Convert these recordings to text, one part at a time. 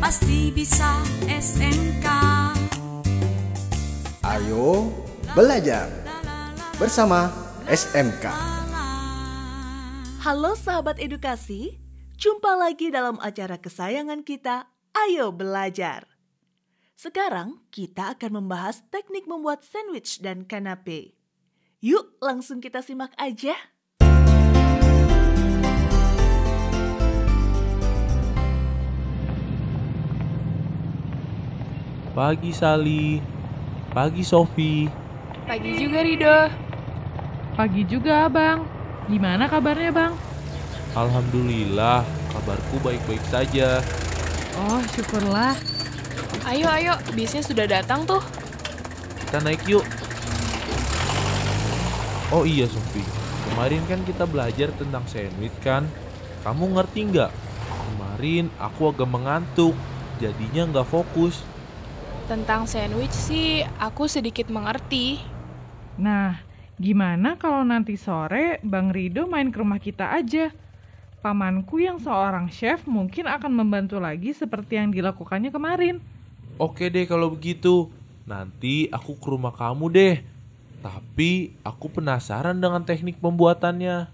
pasti bisa SMK. Ayo belajar bersama SMK. Halo sahabat edukasi, jumpa lagi dalam acara kesayangan kita, Ayo Belajar. Sekarang kita akan membahas teknik membuat sandwich dan kanape. Yuk langsung kita simak aja. Pagi Sali, pagi Sofi. Pagi juga Rido. Pagi juga abang. Gimana kabarnya bang? Alhamdulillah, kabarku baik-baik saja. Oh syukurlah. Ayo ayo, bisnya sudah datang tuh. Kita naik yuk. Oh iya Sofi, kemarin kan kita belajar tentang sandwich kan? Kamu ngerti nggak? Kemarin aku agak mengantuk, jadinya nggak fokus. Tentang sandwich sih aku sedikit mengerti. Nah, gimana kalau nanti sore Bang Rido main ke rumah kita aja? Pamanku yang seorang chef mungkin akan membantu lagi seperti yang dilakukannya kemarin. Oke deh kalau begitu, nanti aku ke rumah kamu deh. Tapi aku penasaran dengan teknik pembuatannya.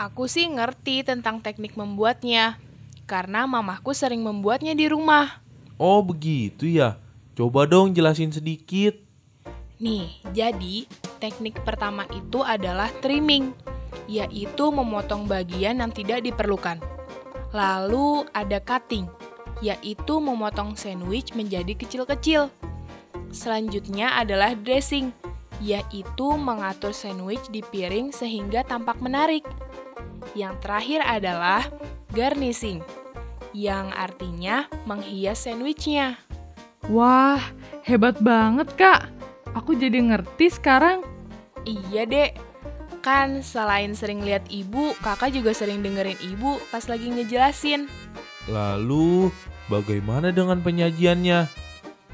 Aku sih ngerti tentang teknik membuatnya. Karena mamahku sering membuatnya di rumah. Oh begitu ya? Coba dong jelasin sedikit. Nih, jadi teknik pertama itu adalah trimming, yaitu memotong bagian yang tidak diperlukan. Lalu ada cutting, yaitu memotong sandwich menjadi kecil-kecil. Selanjutnya adalah dressing, yaitu mengatur sandwich di piring sehingga tampak menarik. Yang terakhir adalah garnishing, yang artinya menghias sandwichnya. Wah, hebat banget kak. Aku jadi ngerti sekarang. Iya dek, kan selain sering lihat ibu, kakak juga sering dengerin ibu pas lagi ngejelasin. Lalu, bagaimana dengan penyajiannya?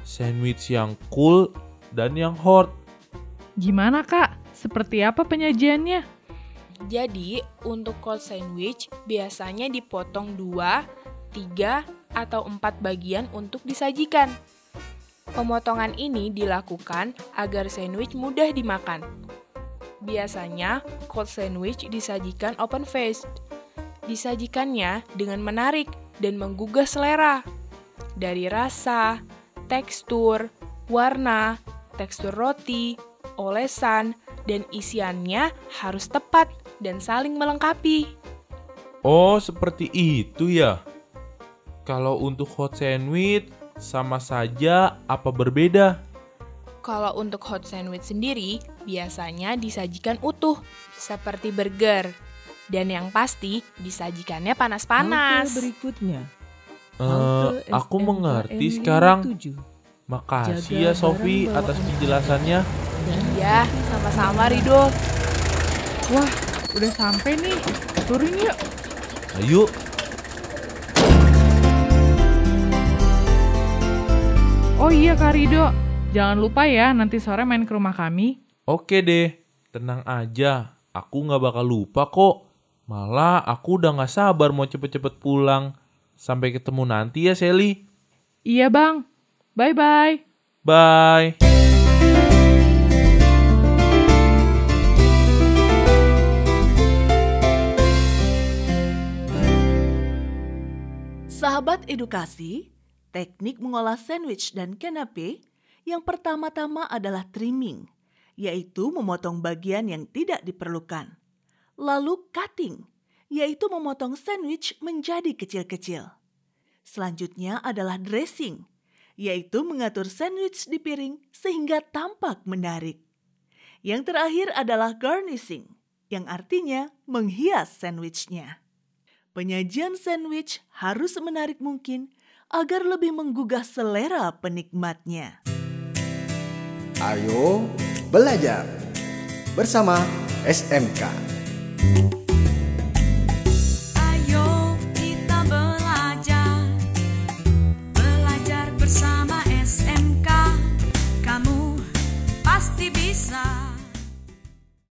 Sandwich yang cool dan yang hot. Gimana kak? Seperti apa penyajiannya? Jadi, untuk cold sandwich biasanya dipotong 2, 3, atau 4 bagian untuk disajikan. Pemotongan ini dilakukan agar sandwich mudah dimakan. Biasanya, cold sandwich disajikan open faced. Disajikannya dengan menarik dan menggugah selera. Dari rasa, tekstur, warna, tekstur roti, olesan, dan isiannya harus tepat dan saling melengkapi. Oh, seperti itu ya. Kalau untuk hot sandwich, sama saja apa berbeda? Kalau untuk hot sandwich sendiri, biasanya disajikan utuh, seperti burger. Dan yang pasti, disajikannya panas-panas. Berikutnya. Eh, Halte aku mengerti 57. sekarang. Makasih Jaga ya Sofi atas penjelasannya. Iya, sama-sama Rido. Wah, udah sampai nih. Turun yuk. Ayo, Oh iya Kak Rido, jangan lupa ya nanti sore main ke rumah kami. oke deh. Tenang aja, aku nggak bakal lupa kok. Malah aku udah nggak sabar mau cepet-cepet pulang. Sampai ketemu nanti ya Sally. Iya bang, bye-bye. Bye. Sahabat edukasi, teknik mengolah sandwich dan kanape yang pertama-tama adalah trimming, yaitu memotong bagian yang tidak diperlukan. Lalu cutting, yaitu memotong sandwich menjadi kecil-kecil. Selanjutnya adalah dressing, yaitu mengatur sandwich di piring sehingga tampak menarik. Yang terakhir adalah garnishing, yang artinya menghias sandwichnya. Penyajian sandwich harus menarik mungkin agar lebih menggugah selera penikmatnya. Ayo belajar bersama SMK.